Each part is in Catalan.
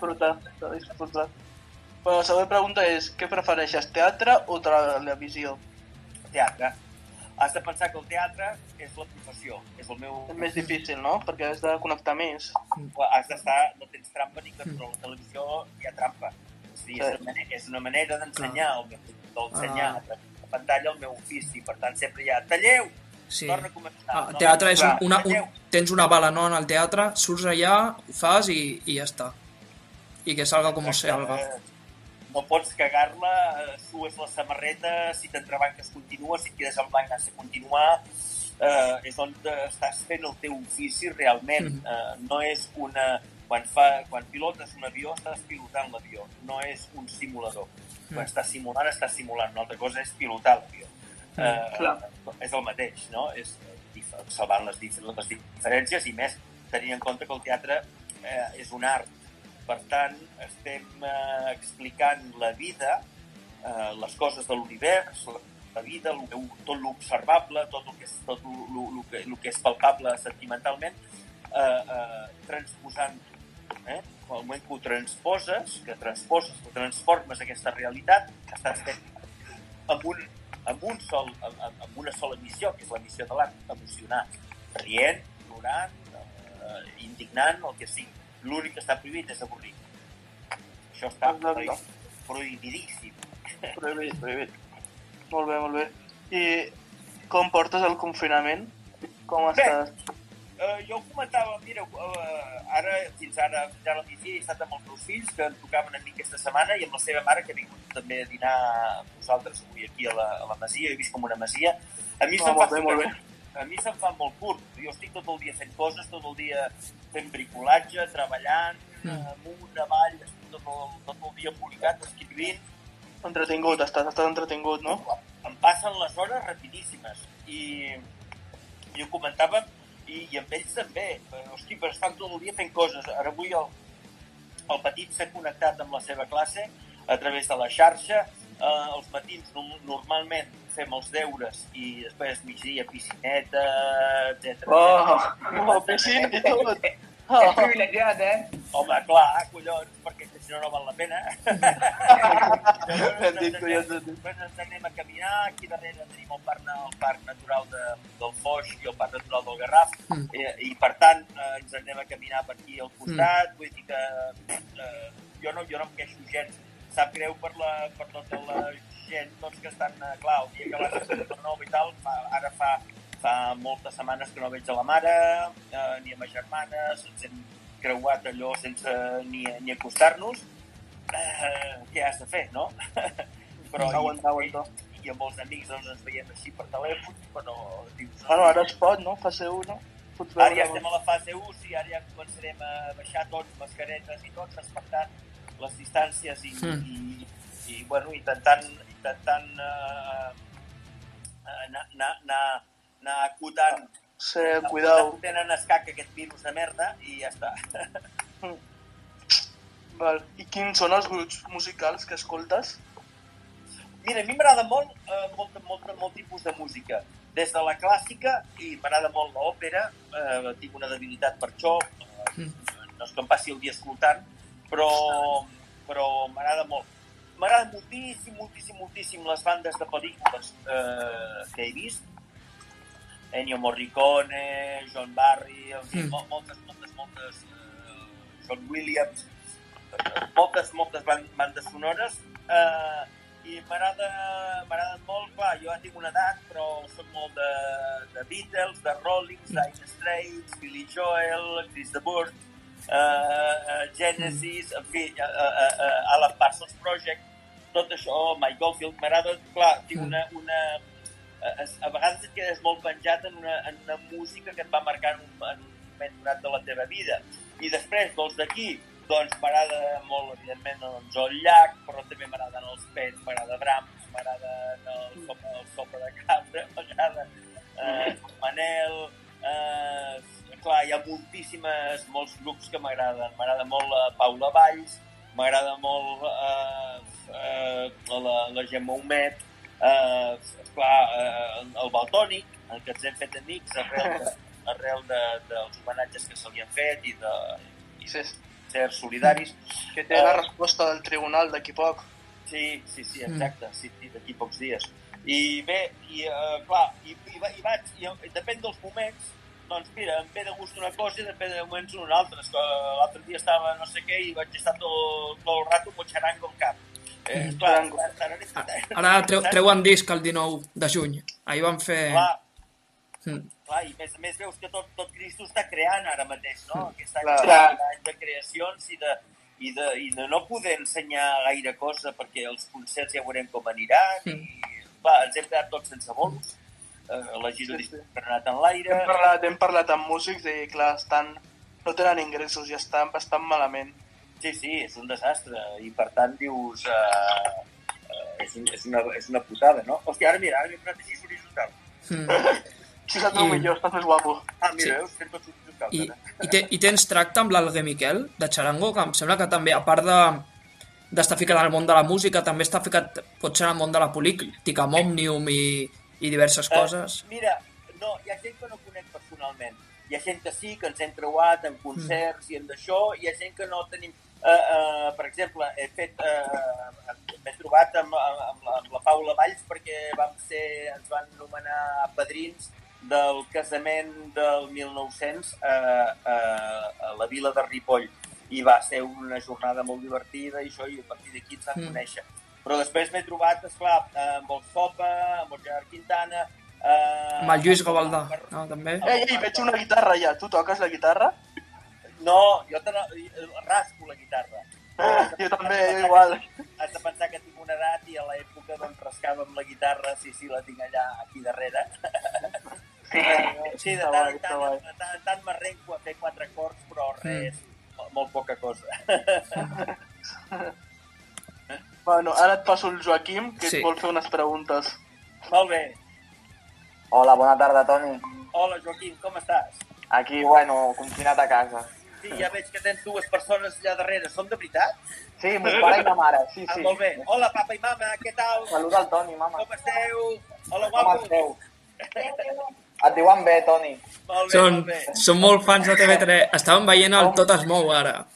disfrutar, de disfrutar. Bueno, la següent pregunta és, què prefereixes, teatre o televisió? Teatre. Has de pensar que el teatre és la professió, és el meu... És més difícil, no? Perquè has de connectar més. Has d'estar, no tens trampa ni que però la televisió hi ha trampa. És, dir, és, Sí. una manera, és una manera d'ensenyar, d'ensenyar Ah. a pantalla el meu ofici. Per tant, sempre hi ha talleu, Sí. torna a començar. Ah, no? teatre és un, Clar, una, un, talleu. tens una bala no en el teatre, surts allà, ho fas i, i ja està. I que salga com salga. Eh, No pots cagar-la, eh, sues la samarreta, si t'entrebanques continua, si et quedes en blanc has de continuar. Eh, és on estàs fent el teu ofici realment. Mhm. Eh, no és una... Quan, fa, quan pilotes un avió, estàs pilotant l'avió. No és un simulador. Quan estàs simulant, estàs simulant. Una altra cosa és pilotar l'avió. Eh, clar. és el mateix, no? És salvant les, les diferències i més tenint en compte que el teatre eh, és un art. Per tant, estem eh, explicant la vida, eh, les coses de l'univers, la, vida, lo, tot l'observable, tot el que és, tot lo, lo, lo, que, lo que és palpable sentimentalment, eh, eh, transposant eh? En el moment que ho transposes, que transposes, que transformes aquesta realitat, estàs fent amb, un, amb, un sol, amb- amb una sola missió, que és la missió de l'art, emocionar, rient, plorant, eh, indignant, el que sigui. L'únic que està prohibit és avorrir. Això està Exacte. prohibit, prohibidíssim. Prohibit, prohibit. Molt bé, molt bé. I com portes el confinament? Com Bé. estàs? Uh, jo ho comentava, mira, uh, ara, fins ara, fins ara al migdia he estat amb els meus fills que em tocaven a mi aquesta setmana i amb la seva mare que ha vingut també a dinar amb nosaltres avui aquí a la, a la Masia, he vist com una Masia. A mi Ah, se'm molt fa bé, molt bé. A mi se'm fa molt curt. Jo estic tot el dia fent coses, tot el dia fent bricolatge, treballant, Mm. amunt, avall, estic tot el, tot el dia embolicat, escrivint. Entretingut, estàs, estàs entretingut, no? Em passen les hores rapidíssimes i, i ho comentàvem i, i amb ells també. Eh, Hosti, però estan tot el dia fent coses. Ara avui el, el petit s'ha connectat amb la seva classe a través de la xarxa. Eh, els matins no, normalment fem els deures i després migdia piscineta, etc. Oh, oh piscina i tot. És Oh, privilegiat, eh? Home, clar, collons, perquè si no, no val la pena. Ben dit, collons, ben dit. Després ens anem a caminar, aquí darrere tenim el parc, el parc natural de, del Foix i el parc natural del Garraf, Mm. i, i per tant eh, ens anem a caminar per aquí al costat, vull dir que eh, jo, no, jo no em queixo gens. Sap greu per, la, per tota la gent doncs, que estan, eh, clar, el dia que vas a Supernova i tal, fa, ara fa, fa moltes setmanes que no veig a la mare, eh, ni a ma germana, ens hem creuat allò sense ni, ni acostar-nos, eh, què has de fer, no? Però Aguantar, aguantar. I, i amb els amics doncs, ens veiem així per telèfon, però dius... Bueno, ara es pot, no? Fase 1, no? Pots Ara ja estem a la fase 1, sí, ara ja començarem a baixar tots, mascaretes i tots, respectant les distàncies i, Mm. i, i bueno, intentant, intentant eh, anar, anar, anar, anar acotant Sí, cuidao. tenen escac aquest virus de merda i ja està. Val. I quins són els grups musicals que escoltes? Mira, a mi m'agrada molt, eh, molt, molt, molt tipus de música. Des de la clàssica, i m'agrada molt l'òpera, eh, tinc una debilitat per això, eh, no és que em passi el dia escoltant, però, però m'agrada molt. M'agrada moltíssim, moltíssim, moltíssim les bandes de pel·lícules eh, que he vist. Ennio Morricone, John Barry, Mm. mol- moltes, moltes, moltes... Eh, John Williams, eh, moltes, moltes ban bandes sonores. Eh, i m'agrada m'agrada molt, clar, jo ja tinc una edat, però soc molt de, de Beatles, de Rollings, Dire Straits, Billy Joel, Chris de Burgh, uh, Genesis, en fi, uh, uh, uh, Alan Parsons Project, tot això, Mike Goldfield, m'agrada, clar, tinc una, una, a, a vegades et quedes molt penjat en una, en una música que et va marcar en un, en un moment donat de la teva vida. I després, dels d'aquí, doncs m'agrada molt, evidentment, doncs, el llac, però també m'agraden els pets, m'agrada Brahms, m'agrada el sopa, el sopa de cabra, m'agrada eh, Manel, eh, clar, hi ha moltíssimes, molts grups que m'agraden. M'agrada molt la Paula Valls, m'agrada molt eh, eh, la, la Gemma Humet, eh, clar, eh, el Baltònic, en què ens hem fet amics arrel de, arrel de, dels homenatges que se li han fet i de i Sí, ser solidaris. que té la Eh, resposta del tribunal d'aquí poc. Sí, sí, sí, exacte, sí, sí d'aquí pocs dies. I bé, i uh, clar, i, i, va- i vaig, i depèn dels moments, doncs mira, em ve de gust una cosa i depèn de moments una altra. L'altre dia estava no sé què i vaig estar tot, tot el rato amb el xarango al cap. Eh, clar, Xarango. tararé- Ara treu, treuen disc el 19 de juny. Ahir van fer... Clar, Mm. clar, i a més a més veus que tot, tot Cristo està creant ara mateix, no? Aquest any, Clar. Clar. any de creacions i de, i, de, i de no poder ensenyar gaire cosa perquè els concerts ja veurem com aniran Mm. i clar, ens hem quedat tots sense bolos. Eh, la gira Sí, sí. ha anat en l'aire. Hem parlat, hem parlat amb músics i, clar, estan, no tenen ingressos i estan bastant malament. Sí, sí, és un desastre i per tant dius... Eh, eh, és, un, és, una, és una putada, no? Hòstia, ara mira, ara m'he posat així horitzontal. Mm. Si saps el I- millor, estàs més guapo. Ah, mira, Sí. veus? Estem tots horitzontals, I, ara. i, te, I tens tracte amb l'Alguer Miquel, de Charango, que em sembla que també, a part de d'estar ficat al món de la música, també està ficat, potser en el món de la política, amb Òmnium i, i diverses coses. Eh, mira, no, hi ha gent que no conec personalment. Hi ha gent que sí, que ens hem trobat en concerts mm. i en d'això, hi ha gent que no tenim... Uh, uh, per exemple, he fet... Uh, M'he trobat amb, amb, la, amb la Paula Valls perquè vam ser, ens van nomenar padrins del casament del 1900 a, a, a la vila de Ripoll i va ser una jornada molt divertida i això, i a partir d'aquí ens vam Mm. conèixer. Però després m'he trobat, esclar, amb el Sopa, amb el Gerard Quintana... Eh, Amb el Lluís Gavaldà, no, també? Ei, ei, veig una guitarra ja. Tu toques la guitarra? No, jo te la, rasco la guitarra. Jo també, jo igual. Has de pensar que tinc una edat i a l'època doncs rascàvem la guitarra, sí, sí, la tinc allà aquí darrere. Sí, de Està tant en tant, de tant, en tant m'arrenco a fer quatre acords, però res, molt poca cosa. Bueno, ara et passo el Joaquim, que Sí. et vol fer unes preguntes. Molt bé. Hola, bona tarda, Toni. Hola, Joaquim, com estàs? Aquí, bueno, confinat a casa. Sí, ja veig que tens dues persones allà darrere. Són de veritat? Sí, mon pare i ma mare, sí, Ah, sí. molt bé. Hola, papa i mama, què tal? Saluda al Toni, mama. Com esteu? Hola, Com guapos. esteu? Et diuen bé, Toni. Molt bé, Són, molt bé. són molt fans de TV3. Estaven veient el Tot es mou ara.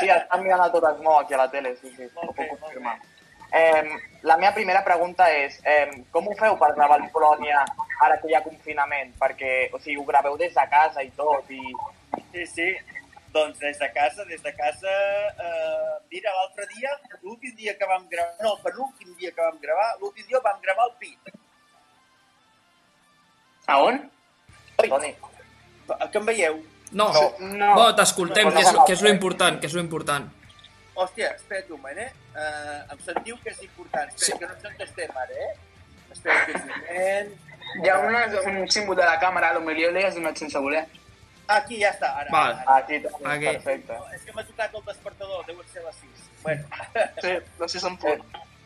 Sí, estan mirant a tot es mou aquí a la tele, sí, sí, Molt ho puc molt confirmar. Eh, la meva primera pregunta és, eh, com ho feu per gravar el Polònia ara que hi ha confinament? Perquè, o sigui, ho graveu des de casa i tot, i... Sí, sí. Doncs des de casa, des de casa... Eh, mira, l'altre dia, l'últim dia que vam gravar... No, el penúltim dia que vam gravar, l'últim dia vam gravar el pit. A on? Toni, Que em veieu? No, No. No. no t'escoltem, que és, que és lo important, que és lo important. Hòstia, espera't un moment, eh? Uh, em sentiu que és important. Espera, Sí. que no ens entestem ara, eh? Espera un moment. Hi ha una, un símbol de la càmera, potser li has donat sense voler. Aquí, ja està, ara. Val. ara. aquí, Toni, Aquí. perfecte. No, és que m'ha tocat el despertador, deuen ser les 6. Bueno, Sí, de 6 en punt.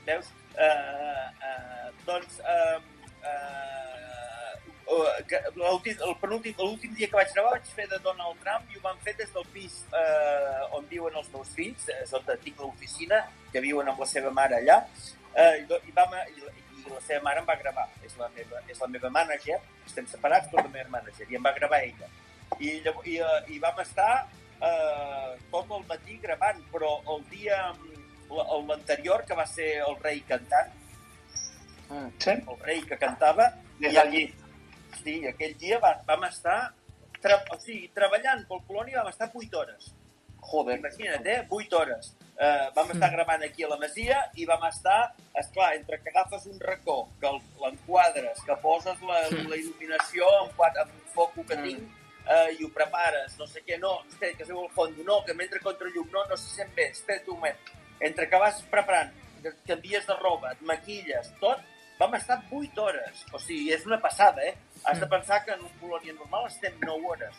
veus? Uh, uh, doncs, uh, uh, que l'últim el penúltim, l'últim dia que vaig gravar vaig fer de Donald Trump i ho vam fer des del pis uh, on viuen els meus fills, és on tinc l'oficina, que viuen amb la seva mare allà, uh, i, vam, i, i la seva mare em va gravar, és la meva, és la meva mànager, estem separats però la meva mànager, i em va gravar ella. I, i, uh, i vam estar uh, tot el matí gravant, però el dia l'anterior, que va ser el rei cantant, Mm. Sí? el rei que cantava, Des i del sí, aquell dia va, vam estar, tra o sigui, treballant pel Polònia vam estar 8 hores. Joder. Imagina't, eh? 8 hores. Uh, vam estar gravant aquí a la Masia i vam estar, esclar, entre que agafes un racó, que l'enquadres, que poses la, la il·luminació amb, amb un foco que tinc uh, i ho prepares, no sé què, no, espera, que es veu el fons, no, que m'entra contra llum, no, no se sent bé, espera un moment. Entre que vas preparant, que canvies de roba, et maquilles, tot, vam estar 8 hores. O sigui, és una passada, eh? Has de pensar que en un Polònia normal estem 9 hores.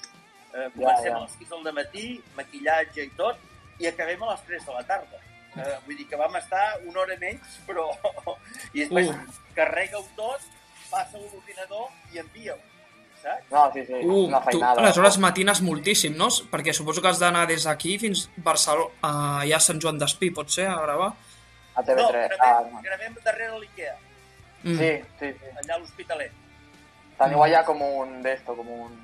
Eh, comencem ja. a les 6 del matí, maquillatge i tot, i acabem a les 3 de la tarda. Eh, vull dir que vam estar una hora menys, però... I després Uh. carrega-ho tot, passa a l'ordinador i envia-ho, saps? No, sí, sí, Uh, una tu, feinada. aleshores matines moltíssim, no? Perquè suposo que has d'anar des d'aquí fins a Barcelona, a, allà a Sant Joan d'Espí, pot ser, a gravar? A No, TV3. gravem, Ah, no. gravem darrere l'IKEA, Mm. Sí, sí, sí. allà a l'Hospitalet. Teniu allà com un d'esto, com un...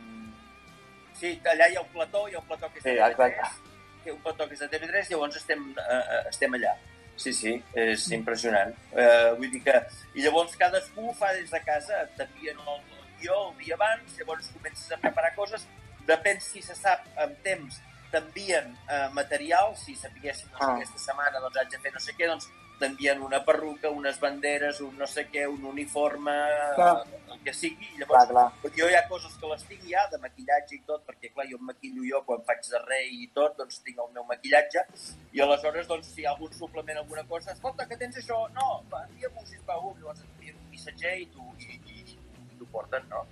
Sí, allà hi ha un plató, hi ha un plató que és Sí, de TV3, exacte. que un plató que és de TV3, llavors estem, eh, eh, estem allà. Sí, sí, és impressionant. Eh, vull dir que... I llavors cadascú fa des de casa, t'envien el, el guió el dia abans, llavors comences a preparar coses, depèn si se sap amb temps, t'envien eh, material, si sapiguessin doncs, Ah. aquesta setmana doncs, haig de fer no sé què, doncs t'envien una perruca, unes banderes, un no sé què, un uniforme, Clar. el que sigui. I Clar, Llavors, clar. perquè jo hi ha coses que les tinc ja, de maquillatge i tot, perquè clar, jo em maquillo jo quan faig de rei i tot, doncs tinc el meu maquillatge, i aleshores, doncs, si hi ha algun suplement, alguna cosa, escolta, que tens això? No, va, envia-m'ho, sisplau, llavors et envien un missatger i t'ho i, i, i t'ho porten, no?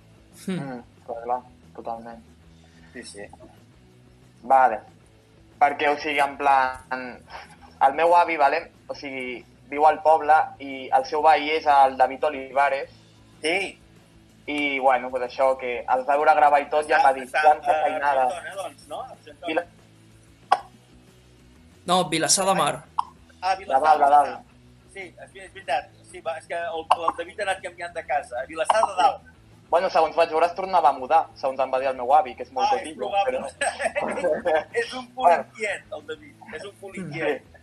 Mm, clar, clar, totalment. Sí, sí. Vale. Perquè, o sigui, en plan... El meu avi, vale? o sigui, viu al poble i el seu veí és el David Olivares Sí, i, bueno, pues això, que els va veure gravar i tot i em va dir, està, quanta a feinada. Argentona, doncs, no? Vilassar de Mar. Ah, La Dalt, la Dalt. Sí, és, és veritat. Sí, va, és que el, el David ha anat canviant de casa. A Vilassar de Dalt. Bueno, segons vaig veure es tornava a mudar, segons em va dir el meu avi, que és molt ah, és cotillo. probable. Però... és un cul inquiet, el David. És un cul inquiet.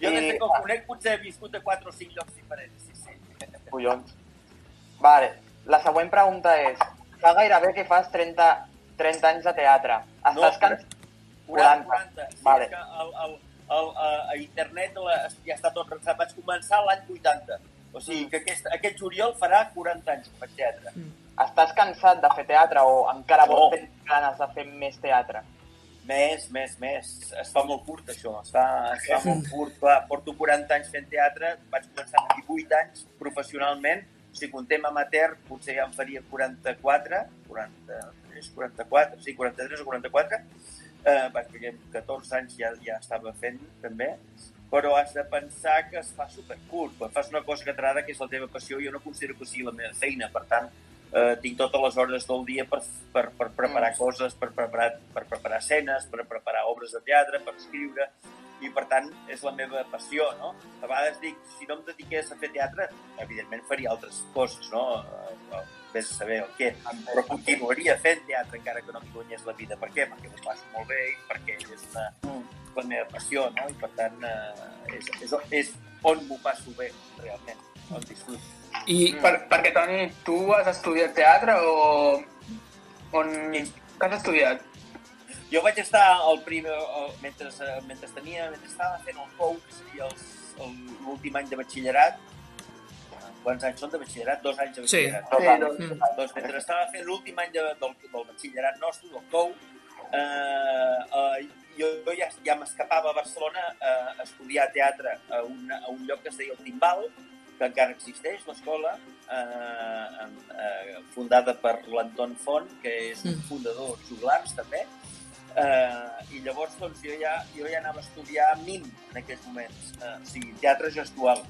Jo des I- que el conec potser he viscut a 4 o 5 llocs diferents. Sí, sí. Collons. Vale, la següent pregunta és, fa gairebé que fas 30, 30 anys de teatre. Estàs No, cansat? 40, 40. 40. Sí, Vale. és que el, el, el, a, a internet la, ja està tot pensat. Vaig començar l'any 80. O sigui que aquest, aquest juliol farà 40 anys que faig teatre. Estàs cansat de fer teatre o encara No. vols tenir ganes de fer més teatre? Més, més, més. Es fa molt curt, això. Es fa, es fa molt curt. Clar, porto 40 anys fent teatre. Vaig començar amb 18 anys professionalment. Si contem amateur, potser ja en faria 44, 43, 44, sí, 43 o 44. Eh, vaig amb 14 anys ja, ja estava fent, també. Però has de pensar que es fa supercurt. Quan fas una cosa que t'agrada, que és la teva passió, jo no considero que sigui la meva feina. Per tant, eh, tinc totes les hores del dia per, per, per preparar coses, per preparar, per preparar escenes, per preparar obres de teatre, per escriure, i per tant és la meva passió, no? A vegades dic, si no em dediqués a fer teatre, evidentment faria altres coses, no? Eh, Vés a saber el què, però continuaria fent teatre encara que no m'hi guanyés la vida. Per què? Perquè m'ho passo molt bé i perquè és una, la meva passió, no? I per tant eh, és, és, és on m'ho passo bé, realment, on disfruto. I Per, perquè, Toni, tu has estudiat teatre o... On... Què has estudiat? Jo vaig estar el primer, el, mentre, eh, mentre tenia, mentre estava fent el COU, que seria l'últim any de batxillerat, quants anys són de batxillerat? Dos anys de Sí. batxillerat. Dos Sí, doncs. Mm. Doncs mentre estava fent l'últim any de, del, del batxillerat nostre, del COU, eh, eh, jo, jo ja, ja m'escapava a Barcelona eh, a estudiar teatre a un, a un lloc que es deia el Timbal, que encara existeix, l'escola, eh, eh, fundada per l'Anton Font, que és un Mm. fundador juglars, també, eh, i llavors doncs, jo, ja, jo ja anava a estudiar MIM en aquells moments, eh, o sigui, teatre gestual.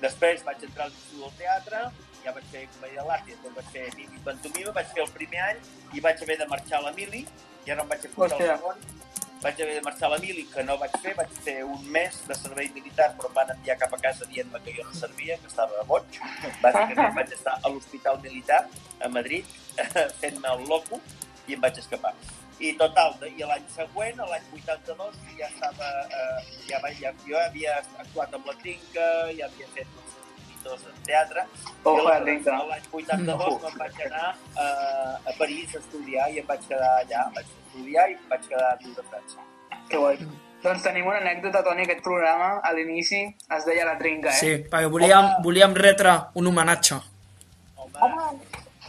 Després vaig entrar a l'Institut del Teatre, ja vaig fer comèdia de l'art i després vaig fer mim i pantomima, vaig fer el primer any i vaig haver de marxar a la Mili, ja no em vaig apuntar al segon, vaig haver de marxar a la Mili, que no vaig fer, vaig fer un mes de servei militar, però em van enviar cap a casa dient-me que jo no servia, que estava boig. Bàsicament vaig estar a l'Hospital Militar, a Madrid, fent-me el loco, i em vaig escapar. I total, i l'any següent, l'any 82, ja estava, eh, ja, ja, jo havia actuat amb la Trinca, ja havia fet uns mitos en teatre, Ojo, i. L'any 82 me'n vaig anar eh, a París a estudiar i em vaig quedar allà, vaig estudiar i vaig quedar a viure a França. Que guai. Doncs tenim una anècdota, Toni, aquest programa, a l'inici es deia La Trinca, eh? sí, perquè volíem, volíem retre un homenatge. Home,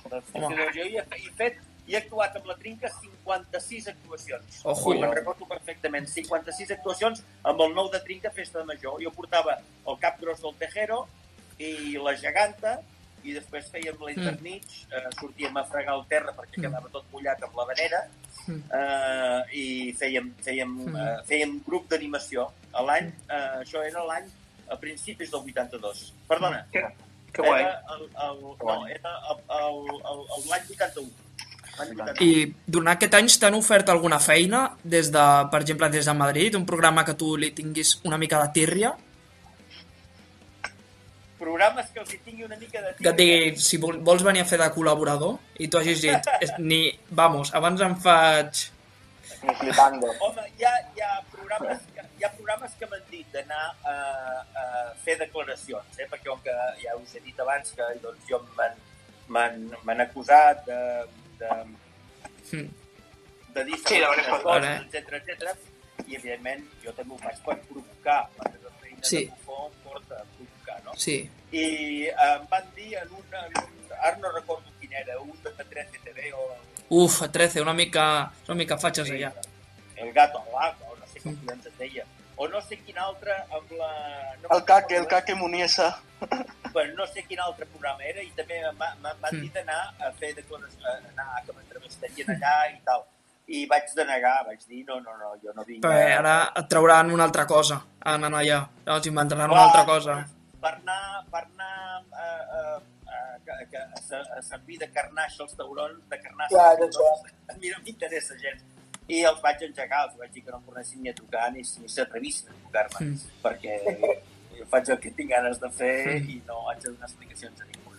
doncs, Home. jo hi he, he fet i he actuat amb la Trinca 56 actuacions. Ojo. Me'n recordo perfectament. 56 actuacions amb el nou de Trinca Festa de Major. Jo portava el cap gros del Tejero i la geganta i després fèiem l'intermig, eh, sortíem a fregar el terra perquè quedava tot mullat amb la vanera Mm. eh, i fèiem, fèiem, Mm. eh, fèiem grup d'animació. A L'any, eh, això era l'any a principis del 82. Perdona, Que, que guai. era el, el, no, era el- el- el- el- l'any 81. L'any 81. I durant aquest anys t'han ofert alguna feina, des de, per exemple, des de Madrid, un programa que tu li tinguis una mica de tírria? Programes que els hi tingui una mica de... Que et digui, si vol- vols venir a fer de col·laborador, i tu hagis dit, "És- ni, vamos, abans em faig... Ni flipando. Home, hi ha, hi ha programes, hi ha programes que m'han dit d'anar a, a fer declaracions, eh? perquè com que ja us he dit abans que doncs, jo m'han- acusat de, de, Hm. de dir Sí, de bones coses. coses, etc etc. I, evidentment, jo també ho faig per provocar. La meva Sí. de bufó em porta a provocar, no? Sí, I em van dir en un... En un ara no recordo quin era, un de 13 TV o uf, 13, una mica, una mica fatxes allà. El gato al lago, o no sé com Mm. es deia. O no sé quin altre amb la... No El caque, el caque Muniesa. Bueno, no sé quin altre programa era i també m'ha- m'ha- m'han Mm. dit d'anar a fer declaracions, a anar, que m'entrevistarien allà i tal. I vaig denegar, vaig dir, no, no, no, jo no vinc... Però a- ara et trauran una altra cosa, anant allà. Llavors inventaran una altra cosa. Per anar, per anar a, a, a, a, a, a, a servir de carnaixa als taurons, de carnassa Clar, als taurons, a mi no m'interessa gens. I els vaig engegar, els vaig dir que no em tornessin ni a tocar ni, ni s'atrevissin a tocar-me, Mm. perquè jo faig el que tinc ganes de fer Mm. i no haig de donar explicacions a ningú.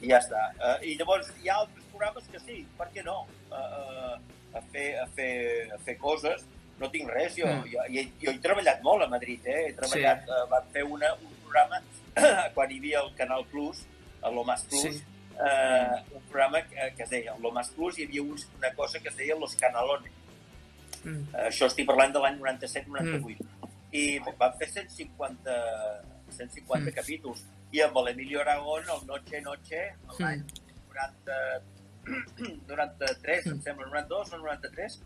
I ja està. Uh, I llavors hi ha altres programes que sí, per què no? Uh, uh, a, fer, a, fer, a fer coses. No tinc res, jo, Mm. jo, jo, jo he treballat molt a Madrid, eh? He treballat, sí. uh, vam fer una, un programa quan hi havia el Canal Plus, el Lomas Plus, Sí. eh, un programa que, que es deia el Lomas Plus, hi havia uns, una cosa que es deia Los Canalones. Mm. Eh, Això estic parlant de l'any 97-98. I van fer 150, 150 Mm. capítols. I amb l'Emilio Aragón, el Noche Noche, l'any 90, 93, em sembla, 92 o 93,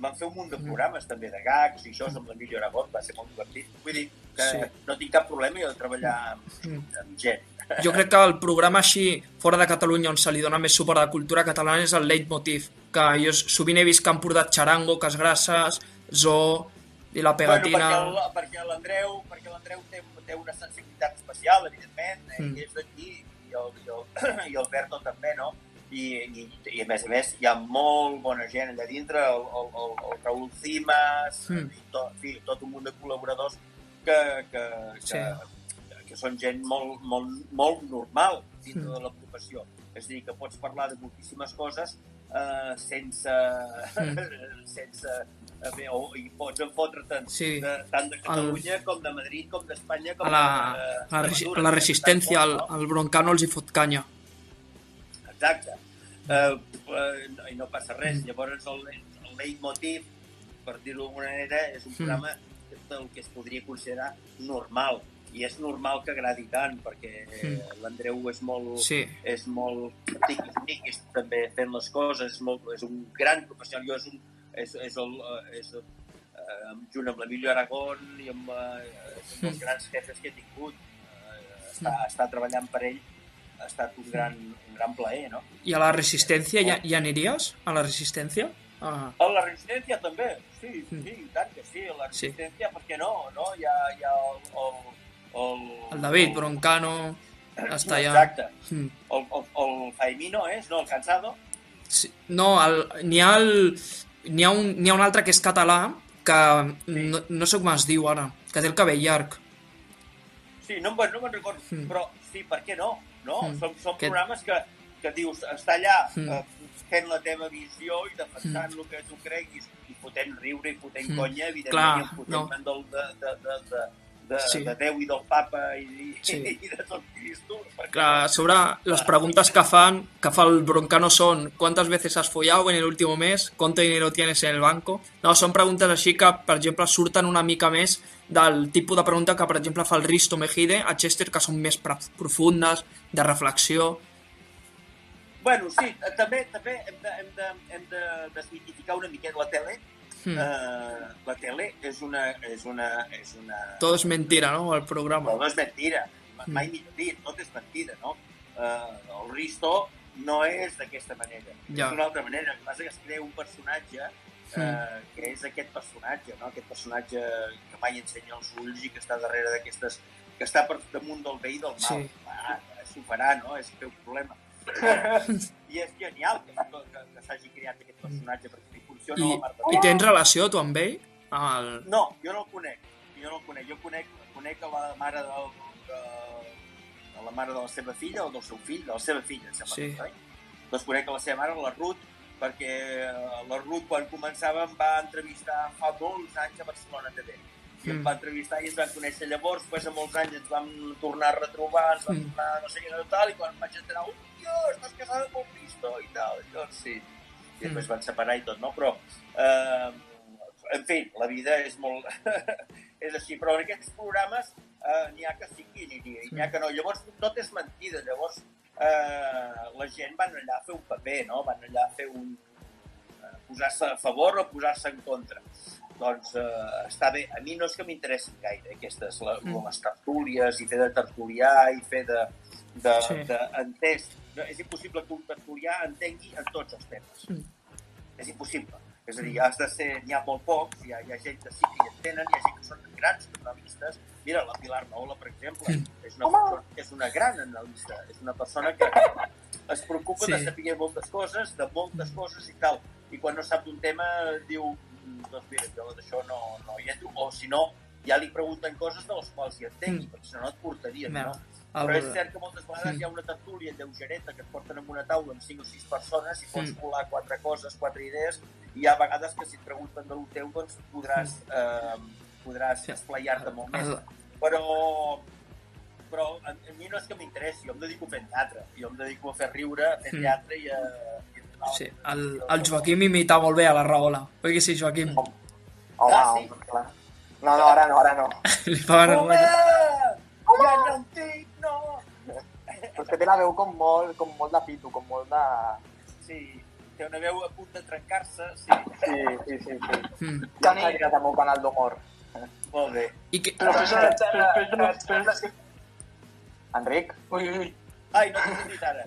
van fer un munt de Mm. programes també de gags i això amb l'Emilio Aragón, va ser molt divertit. Vull dir que Sí. no tinc cap problema jo de treballar amb, Mm. amb gent. Jo crec que el programa així, fora de Catalunya, on se li dona més suport a la cultura catalana és el Leitmotiv, que jo sovint he vist que han portat Charango, Casgrasses, Zoo i la pegatina... Bueno, perquè l'Andreu perquè l'Andreu té, té una sensibilitat especial, evidentment, eh, Mm. és d'aquí, i, el, i, el, i el Berto també, no? I, i, I a més a més hi ha molt bona gent allà dintre, el, el, el, el Raül Cimas, Mm. i tot, fi, tot un munt de col·laboradors que, que, que, Sí. que són gent molt, molt, molt normal dintre Mm. de la professió. És a dir, que pots parlar de moltíssimes coses eh, sense, Mm. sense a veure, o, i pots enfotre'n Sí. de, tant de Catalunya com de Madrid, com d'Espanya, com A la, de... a la, a la resistència, al, no? al broncano els hi fot canya. Exacte. Uh, uh, I no passa res. Mm. Llavors, el, el leitmotiv, per dir-ho d'alguna manera, és un Mm. programa del que es podria considerar normal. I és normal que agradi tant, perquè Mm. l'Andreu és molt, Sí, és molt tiquis-miquis també fent les coses, és, molt, és un gran professional. Jo és, un, és, és, el, eh, és eh, junt amb l'Emilio Aragón i amb eh, dels Mm. grans jefes que he tingut. Eh, estar, estar treballant per ell ha estat un gran, un gran plaer, no? I a la resistència ja, ja aniries? A la resistència? Ah, A la resistència també, sí, sí, Mm. tant que sí, a la Sí. resistència, per què no? no? Hi ha, hi ha el, el, el, el David Broncano està allà. Exacte. Mm. El, el, el Jaimino és, no? El Cansado. Sí, no, el- n'hi ha, el, ha, un, ha un altre que és català que no, no sé com es diu ara, que té el cabell llarg. Sí, no, no me'n recordo, Mm. però sí, per què no? No? Mm. Són, són Que- programes que, que dius, està allà Mm. eh, fent la teva visió i defensant el que tu creguis i fotent riure i fotent Mm. conya, evidentment, Clar, i en fotent no. del, de, de, de, de, de, Sí. de Déu i del papa i, i, Sí. i de tot Cristo. per què Clar, sobre les preguntes que fan, que fa el broncano són ¿Cuántas veces has follado en el último mes? ¿Cuánto dinero tienes en el banco? No, són preguntes així que, per exemple, surten una mica més del tipus de pregunta que, per exemple, fa el Risto Mejide a Chester, que són més profundes, de reflexió. Bueno, sí, eh, també, també hem de, hem de, hem de desmitificar una miqueta la tele. Hmm. Eh, la tele és una, és una, és una, Todo es mentira, no?, el programa. No és mentira, Mm. mai millor dit, tot és mentida, no? Uh, el Risto no és d'aquesta manera, Ja. és d'una altra manera. El que passa que es crea un personatge uh, Mm. que és aquest personatge, no? Aquest personatge que mai ensenya els ulls i que està darrere d'aquestes... que està per damunt del bé i del mal. Sí. Ah, s'ho farà, no? És el teu problema. I és genial que, que, que s'hagi creat aquest personatge perquè I, I tens relació, tu, amb ell? El... No, jo no el conec. Jo no el conec. Jo conec, conec a la mare del, de, la mare de la seva filla o del seu fill, de la seva filla, em sembla, Sí. oi? Doncs conec la seva mare, la Ruth, perquè eh, la Ruth, quan començava, em va entrevistar fa molts anys a Barcelona TV. I em Mm. va entrevistar i ens vam conèixer llavors, després de molts anys ens vam tornar a retrobar, ens vam Mm. tornar no sé què tal, i quan em vaig enterar, hòstia, estàs casada amb el Cristo i tal, i doncs sí. I després Mm. van separar i tot, no? Però, eh, en fi, la vida és molt... és així, però en aquests programes eh, n'hi ha que sí i n'hi n'hi ha que no. Llavors, tot és mentida. Llavors, eh, la gent van allà a fer un paper, no? Van allà a fer un... eh, posar-se a favor o posar-se en contra. Doncs eh, està bé. A mi no és que m'interessin gaire aquestes, la, Mm. les tertúlies i fer de tertulià i fer de, de, Sí. sí. d'entès. No, és impossible que un tertulià entengui en tots els temes. Mm. És impossible. És a dir, has de ser... N'hi ha molt pocs, hi ha, hi ha gent que sí que hi entenen, hi ha gent que són grans analistes. Mira, la Pilar Noula, per exemple, Mm. és una, persona, és una gran analista, és una persona que es preocupa Sí. de saber moltes coses, de moltes coses i tal. I quan no sap d'un tema, diu, "Mm, doncs mira, jo d'això no, no hi entro. O si no, ja li pregunten coses de les quals hi entengui, Mm. perquè si no, no et portarien, no? Però és cert que moltes vegades Mm. hi ha una tertúlia lleugereta que et porten en una taula amb 5 o 6 persones i pots Mm. colar quatre coses, quatre idees, i hi ha vegades que si et pregunten de lo teu, doncs podràs, eh, podràs Mm. Sí. esplayar-te molt més. Però, però a, a mi no és que m'interessi, jo em dedico a fer teatre, jo em dedico a fer riure, a fer Mm. teatre i a... Sí, el, el Joaquim imita molt bé a la Rahola. Oi que sí, Joaquim? Home, Ah, sí? clar. No, no, ara no, ara no. Li fa ganes Home! Ja no dic, no! Però és que té la veu com molt, com molt de pito, com molt de... Sí, té una veu a punt de trencar-se, sí. Sí, sí, sí. sí. Mm. Ja s'ha creat el meu canal d'humor. Molt bé. I que... Però fes, Enric? Ui, ui, ui. Ai, no t'he sentit ara.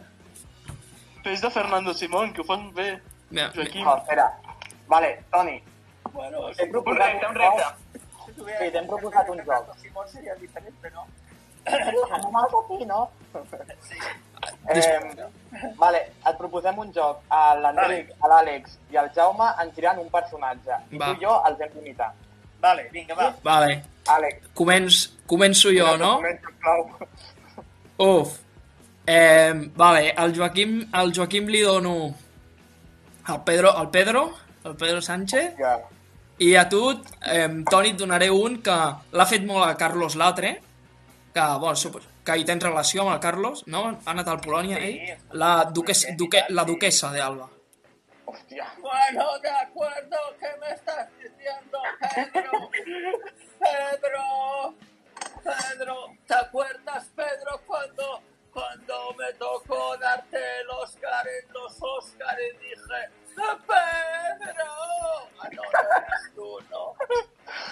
Fes de Fernando Simón, que ho fan bé. Mira, Joaquim. No, espera. Vale, Toni, Bueno, t'hem Un repte, un repte. Sí, t'hem proposat un joc. Simón seria diferent, però no. Amb mal aquí, no? Sí. Eh, vale, et proposem un joc. A L'Enric, a l'Àlex i al Jaume ens diran un personatge. I Va. tu i jo els hem d'imitar. Vale, vinga, va. vale. Àlex. Començ, començo jo, no? Sisplau. Uf. Eh, vale, al Joaquim, al Joaquim li dono al Pedro, al Pedro, al Pedro Sánchez, Ja. i a tu, eh, Toni, et donaré un que l'ha fet molt a Carlos Latre, que, bueno, supos, que hi tens relació amb el Carlos, no? Ha anat al Polònia, Sí. ell? La, duquesa, duque, la duquesa de Alba. Hòstia. Bueno, de acuerdo, ¿qué me estás diciendo, Pedro? Pedro, Pedro, ¿te acuerdas, Pedro, cuando, cuando me tocó darte el Oscar en los Oscars y dije, Pedro? Ah, no, no eras tú, no.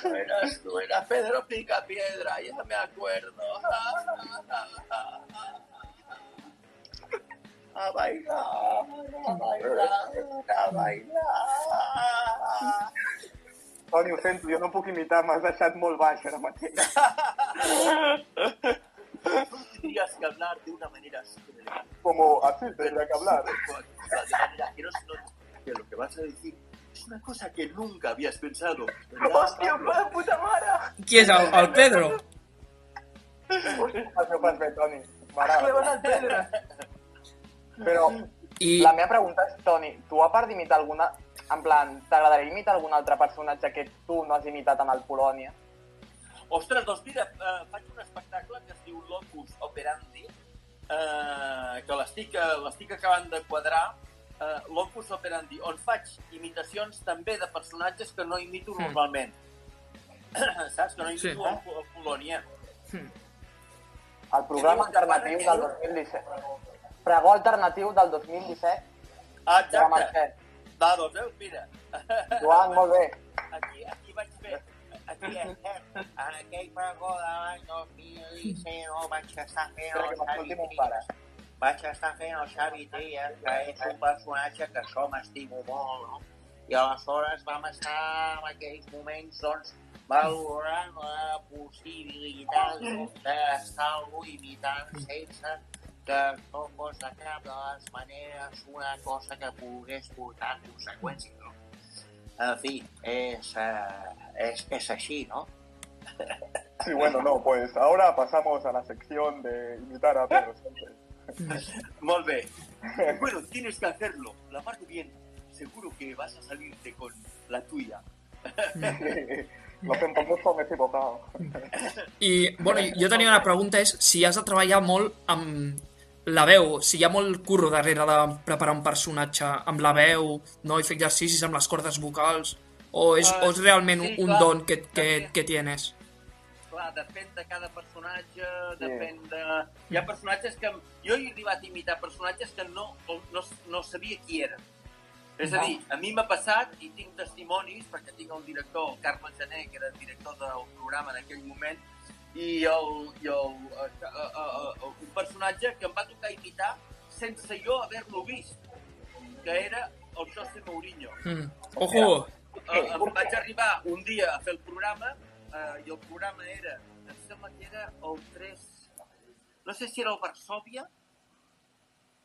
No eras tú, era Pedro Picapiedra, ya me acuerdo. A bailar, a bailar, a bailar. Toni, ho sento, jo no puc imitar, m'has deixat molt baix ara mateix. Tendrías que hablar de una manera súper elegante. Como así tendría que hablar. De manera que no se note que lo que vas a decir es una cosa que nunca habías pensado. de puta mare! Qui és el, el Pedro? Això ho fas bé, Toni. Que M'agrada. bon el Pedro! Però I la meva pregunta és, Toni, tu a part d'imitar alguna... En plan, t'agradaria imitar algun altre personatge que tu no has imitat en el Polònia? Ostres, doncs mira, eh, faig un espectacle que es diu Locus Operandi, eh, que l'estic eh, l'estic acabant de quadrar, eh, Locus Operandi, on faig imitacions també de personatges que no imito Hmm. normalment. Saps? Que no imito Sí. sí. el, el Polònia. El programa alternatiu del 2017. Pregó alternatiu del 2017 Ah, exacte. Va, doncs veus, mira. Joan, molt bé. Aquí, aquí En aquell pregó de l'any 2017 no, vaig estar fent el Xavi Trias. Vaig estar fent el Xavi Trias, que és un personatge que això m'estimo molt, no? I aleshores vam estar en aquells moments, doncs, valorant la possibilitat d'estar-lo imitant sense que no fos de cap de les maneres una cosa que pogués portar conseqüències, no? En fi, és, eh, és, és així, no? Sí, bueno, no, pues ahora pasamos a la sección de imitar a Pedro Sánchez. Molt bé. Bueno, tienes que hacerlo. La marco bien. Seguro que vas a salirte con la tuya. Lo siento mucho, me he equivocado. I, bueno, jo tenia una pregunta, és si has de treballar molt amb la veu, si hi ha molt curro darrere de preparar un personatge amb la veu, no? i fer exercicis amb les cordes vocals, o és, o és realment sí, un, clar. don que, que, que tienes? Clar, depèn de cada personatge, depèn de... Hi ha personatges que... Jo he arribat a imitar personatges que no, no, no sabia qui eren. És a dir, a mi m'ha passat, i tinc testimonis, perquè tinc el director, el Carles Gené, que era el director del programa en aquell moment, i, el, i el, eh, eh, eh, un personatge que em va tocar imitar sense jo haver-lo vist, que era el José Mourinho. Mm. Ojo! Eh, em vaig arribar un dia a fer el programa eh, i el programa era, em sembla que era el 3, no sé si era el Varsovia,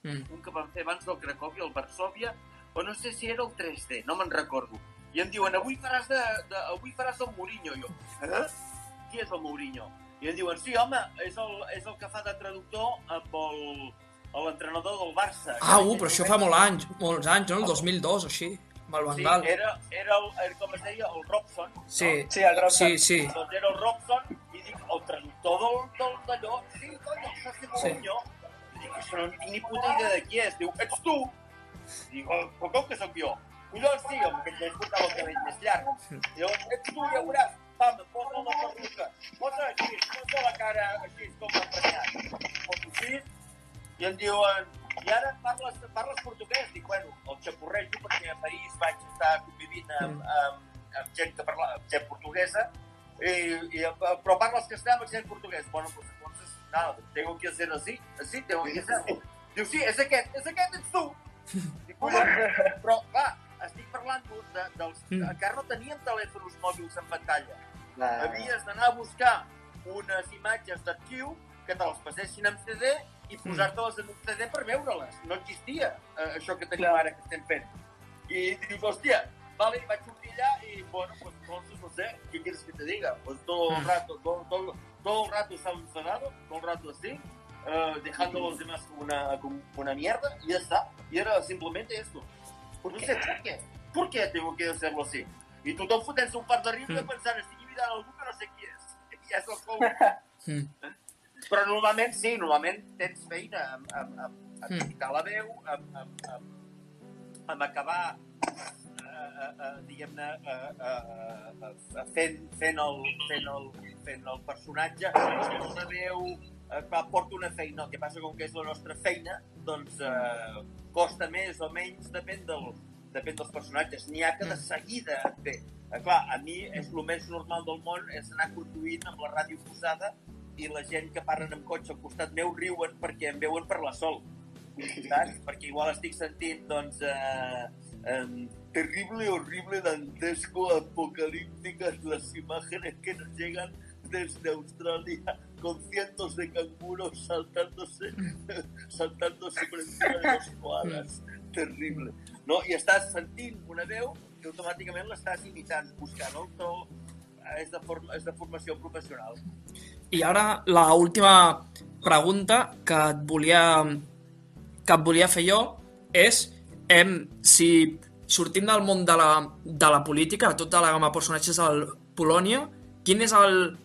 Mm. un que vam fer abans del Cracòvia, el Varsovia, o no sé si era el 3D, no me'n recordo. I em diuen, avui faràs, de, de, avui faràs el Mourinho. I jo, eh? Qui és el Mourinho? I em diuen, sí, home, és el, és el que fa de traductor amb el- l'entrenador del Barça. Ah, uh, però això fa molts anys, molts anys, no? El 2002 o així, amb el Sí, era, era, el, era, com es deia, el Robson. Sí, Sí, el Robson. sí, sí. Doncs era el Robson i dic, el traductor del, del d'allò, sí, cony, el José Mourinho. I dic, això no en tinc ni puta idea de qui és. Diu, ets tu? Dic, "Oh, però com que sóc jo? Collons, sí, home, que ja portava el cabell més llarg. Diu, ets tu, ja veuràs. Pam, posa la perruca. Posa així, posa la cara així, com emprenyat. Poso així, i em diuen, i ara parles, parles portuguès? Xapurrejo perquè a París vaig estar convivint amb, amb, amb gent que parla, amb gent portuguesa, i, i, però parles castellà amb accent portuguès. Bueno, pues entonces, nada, tengo que hacer así, así, tengo que hacerlo. Diu, sí, és aquest, és aquest, ets tu. Dic, però, clar, estic parlant de, dels... Mm. Encara no teníem telèfons mòbils en pantalla. Ah. Havies d'anar a buscar unes imatges d'arxiu que te les passessin en CD i posar-te-les en un CD per veure-les. No existia eh, això que tenim ara que estem fent. I dius, hòstia, vale, vaig sortir allà y bueno, pues entonces no sé, ¿qué quieres que te diga? Pues todo el Mm. rato, todo, todo, todo el rato estaba enfadado, todo el rato así, eh, dejando a los demás como una, como una mierda y ya está. Y era simplemente esto. no sé por qué. ¿Por qué tengo que hacerlo así? Y tú te fotent un par de rius de Mm. pensar, estic imitant algú que no sé qui és. I és el com... Mm. Però normalment, sí, normalment tens feina amb, amb, amb, amb Mm. la veu, amb, amb, amb, amb acabar eh, eh, eh, diguem-ne eh, eh, eh, fent, fent, el, fent, el, fent el personatge una veu eh, clar, porta una feina, el que passa com que és la nostra feina doncs eh, costa més o menys depèn, del, depèn dels personatges n'hi ha que de seguida et ve eh, clar, a mi és el més normal del món és anar conduint amb la ràdio posada i la gent que parlen amb cotxe al costat meu riuen perquè em veuen per la sol saps? perquè igual estic sentint doncs eh, eh, terrible, horrible, dantesco, apocalípticas las imágenes que nos llegan desde Australia con cientos de canguros saltándose saltándose por encima de los koalas terrible no? i estàs sentint una veu i automàticament l'estàs imitant buscant el to és de, forma, és de formació professional I ara la última pregunta que et volia que et volia fer jo és em, si sortim del món de la, de la política, de tota la gamma de personatges del Polònia, quin és el...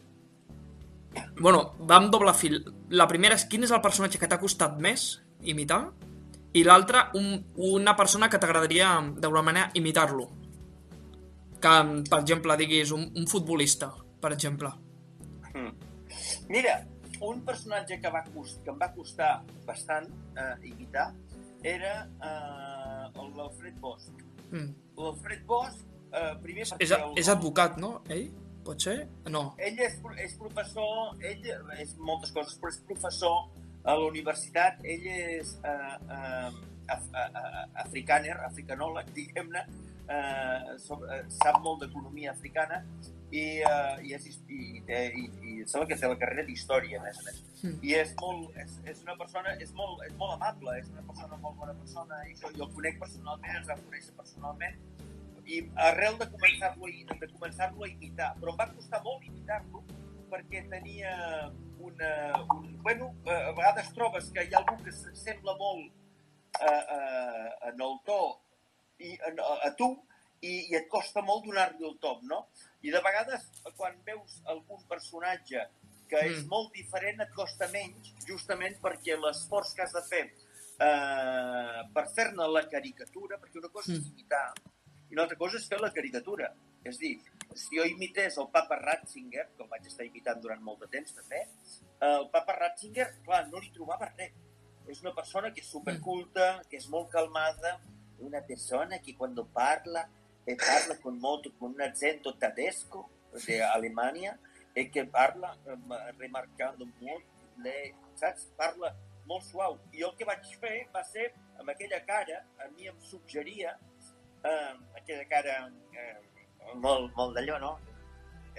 Bueno, va amb doble fil. La primera és quin és el personatge que t'ha costat més imitar i l'altra un, una persona que t'agradaria d'alguna manera imitar-lo. Que, per exemple, diguis un, un futbolista, per exemple. Mira, un personatge que, va cost, que em va costar bastant eh, imitar era eh, el l'Alfred Bosch. Mm. L'Alfred Bosch, eh, primer. És, el, és advocat, no? Ell? Pot ser? No. ell és, és professor, ell és moltes coses, però és professor a la universitat, ell és eh, eh, af, eh, eh, africàner, africanòleg, diguem-ne, eh, eh, sap molt d'economia africana i, eh, i, és, i, i, té- i, i em sembla que té la carrera d'història, a més a més. Mm. I és molt, és, és una persona, és molt, és molt amable, és una persona molt bona persona, i jo, jo el conec personalment, ens vam conèixer personalment, i arrel de començar-lo a, de començar a imitar, però em va costar molt imitar-lo perquè tenia una... Un, bueno, a vegades trobes que hi ha algú que s'assembla molt eh, eh, en el to i a, a tu i, i et costa molt donar-li el top, no? I de vegades, quan veus algun personatge que és Mm. molt diferent, et costa menys, justament perquè l'esforç que has de fer eh, per fer-ne la caricatura, perquè una cosa és Mm. imitar i una altra cosa és fer la caricatura. És dir, si jo imités el papa Ratzinger, que el vaig estar imitant durant molt de temps també, el papa Ratzinger, clar, no li trobava res. És una persona que és superculta, que és molt calmada, una persona que quan parla, eh, parla con molto, con un accento tedesco de Alemanya, e que parla eh, remarcando molt, le, saps? Parla molt suau. I el que vaig fer va ser, amb aquella cara, a mi em suggeria, eh, aquella cara eh, molt, molt d'allò, no?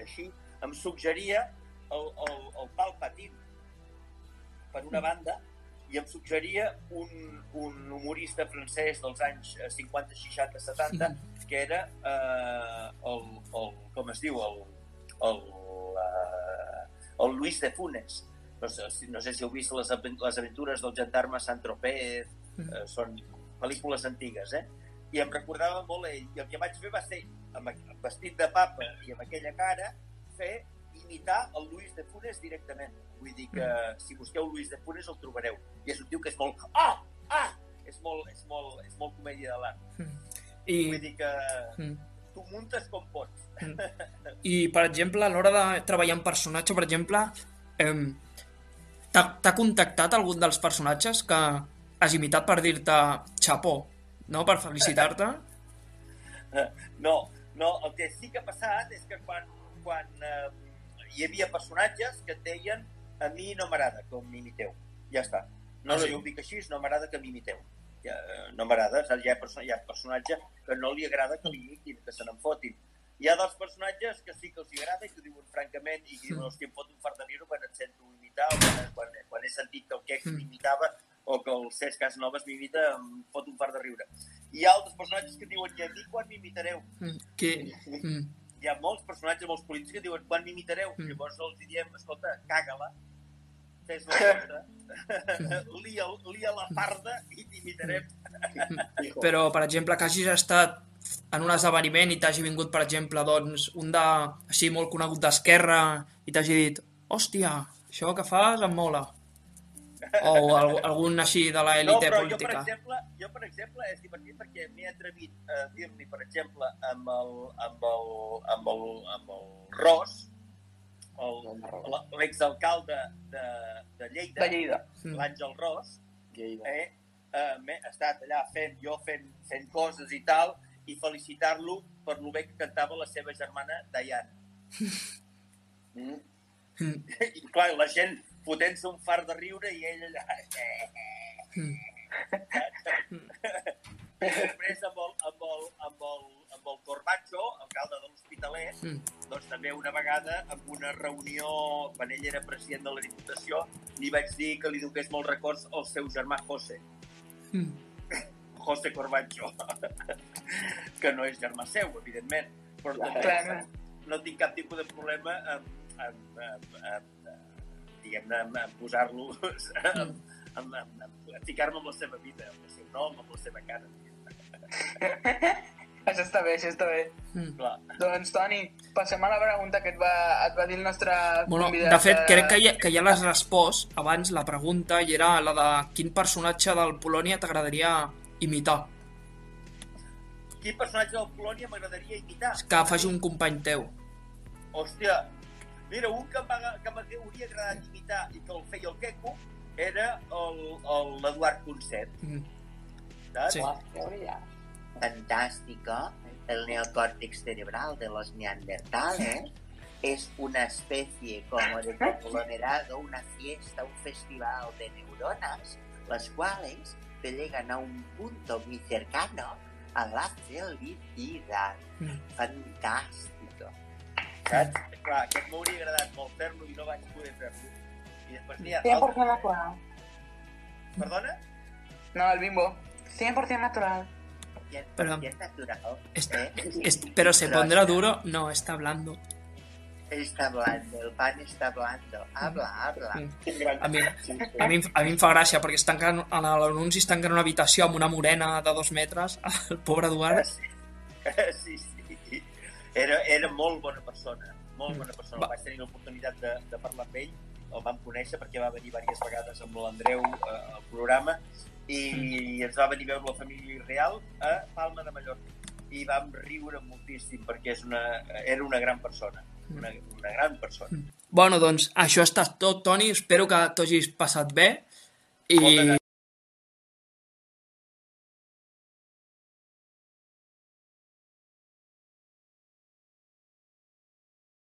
Així, em suggeria el, el, el Palpatine, per una banda, i em suggeria un, un humorista francès dels anys eh, 50, 60, 70, que era eh, el, el, com es diu, el, el, eh, el Luis de Funes. No sé, si- no sé si heu vist les, les aventures del gendarme Saint-Tropez, eh, són pel·lícules antigues, eh? I em recordava molt ell. I el que vaig fer va ser, amb, vestit de papa i amb aquella cara, fer imitar el Luis de Funes directament. Vull dir que si busqueu Luis de Funes el trobareu. I és un tio que és molt... Ah! Ah! És molt, és molt, és molt comèdia de l'art. I, Vull dir que Mm. tu muntes com pots. I, per exemple, a l'hora de treballar en personatge, per exemple, em, t'ha t'ha contactat algun dels personatges que has imitat per dir-te xapó, no? Per felicitar-te? No, no, el que sí que ha passat és que quan, quan eh, hi havia personatges que et deien a mi no m'agrada que m'imiteu. Ja està. No, Ah, no, sí? jo ho dic així, no m'agrada que m'imiteu. Ja, eh, no m'agrada, saps? hi ha, perso hi ha personatge que no li agrada que l'imitin, que se n'en fotin. Hi ha dels personatges que sí que els agrada i que ho diuen francament i que diuen, hòstia, em fot un fart de riure quan et sento imitar o quan, quan, quan he sentit que el Kex Mm. m'imitava o que el Cesc Casanovas m'imita, em fot un fart de riure. Hi ha altres personatges que diuen, i a mi quan m'imitareu? Mm, Que... Mm. Hi ha molts personatges, molts polítics que diuen, quan m'imitareu? Mm. Llavors els diem, escolta, caga-la, fes la cosa, lia, lia la farda i t'imitarem. Però, per exemple, que hagis estat en un esdeveniment i t'hagi vingut, per exemple, doncs, un de, així molt conegut d'Esquerra i t'hagi dit, hòstia, això que fas em mola. O alg algun així de No, l'élite però jo, per política. exemple, jo, per exemple, és divertit perquè m'he atrevit a dir-li, per exemple, amb el, amb el, amb el, amb el Ros, el- la- l'exalcalde de, de Lleida, De Lleida. Mm. l'Àngel Ros, Lleida. eh, eh, m'he estat allà fent, jo fent, fent coses i tal, i felicitar-lo per lo bé que cantava la seva germana Diana. Mm. Mm. I clar, la gent fotent-se un fart de riure i ell allà... Mm. I després amb el, amb el, amb el, amb el Corbacho, alcalde de l'Hospitalet, Mm. doncs també una vegada amb una reunió, quan ell era president de la Diputació, li vaig dir que li donés molts records al seu germà José, Mm. José Corbacho, que no és germà seu, evidentment, però també Clar. no tinc cap tipus de problema amb, amb, amb, amb, amb diguem-ne, amb, amb posar-lo, amb, amb, amb, amb, amb ficar-me amb la seva vida, amb el seu nom, amb la seva cara. Això està bé, això està bé. Mm. Clar. Doncs, Toni, passem a la pregunta que et va, et va dir el nostre Bueno, convidat. de fet, crec que ja, que ja l'has respost abans la pregunta i era la de quin personatge del Polònia t'agradaria imitar. Quin personatge del Polònia m'agradaria imitar? Que faci un company teu. Hòstia, mira, un que m'hauria agradat imitar i que el feia el Queco era el- el- l'Eduard Concet, Mm. saps? Sí. Fantástico, el neocórtex cerebral de los neandertales es una especie como de conglomerado, una fiesta, un festival de neuronas, las cuales te llegan a un punto muy cercano a la felicidad. Mm. Fantástico. saps? Clar, aquest m'hauria agradat molt fer-lo i no vaig poder fer-lo. I després n'hi ha 100% altres. natural. Perdona? No, el bimbo. 100% natural. Pero- y es natural. Es- ¿eh? es- pero se pondrá duro. No, está hablando. Está hablando, el pan está hablando. Habla, habla. A mi, a, mi, a mi em fa gràcia perquè es tanquen, en l'anunci es tanquen en una habitació amb una morena de dos metres, el pobre Eduard. Sí, sí. Era, era molt bona persona, molt bona persona. Va. Vaig tenir l'oportunitat de, de parlar amb ell, el vam conèixer perquè va venir diverses vegades amb l'Andreu eh, al programa i ens va venir a veure la família real a Palma de Mallorca i vam riure moltíssim perquè és una, era una gran persona, una, una gran persona. Bueno, doncs això ha estat tot, Toni. Espero que t'ho hagis passat bé. I, Moltes gràcies.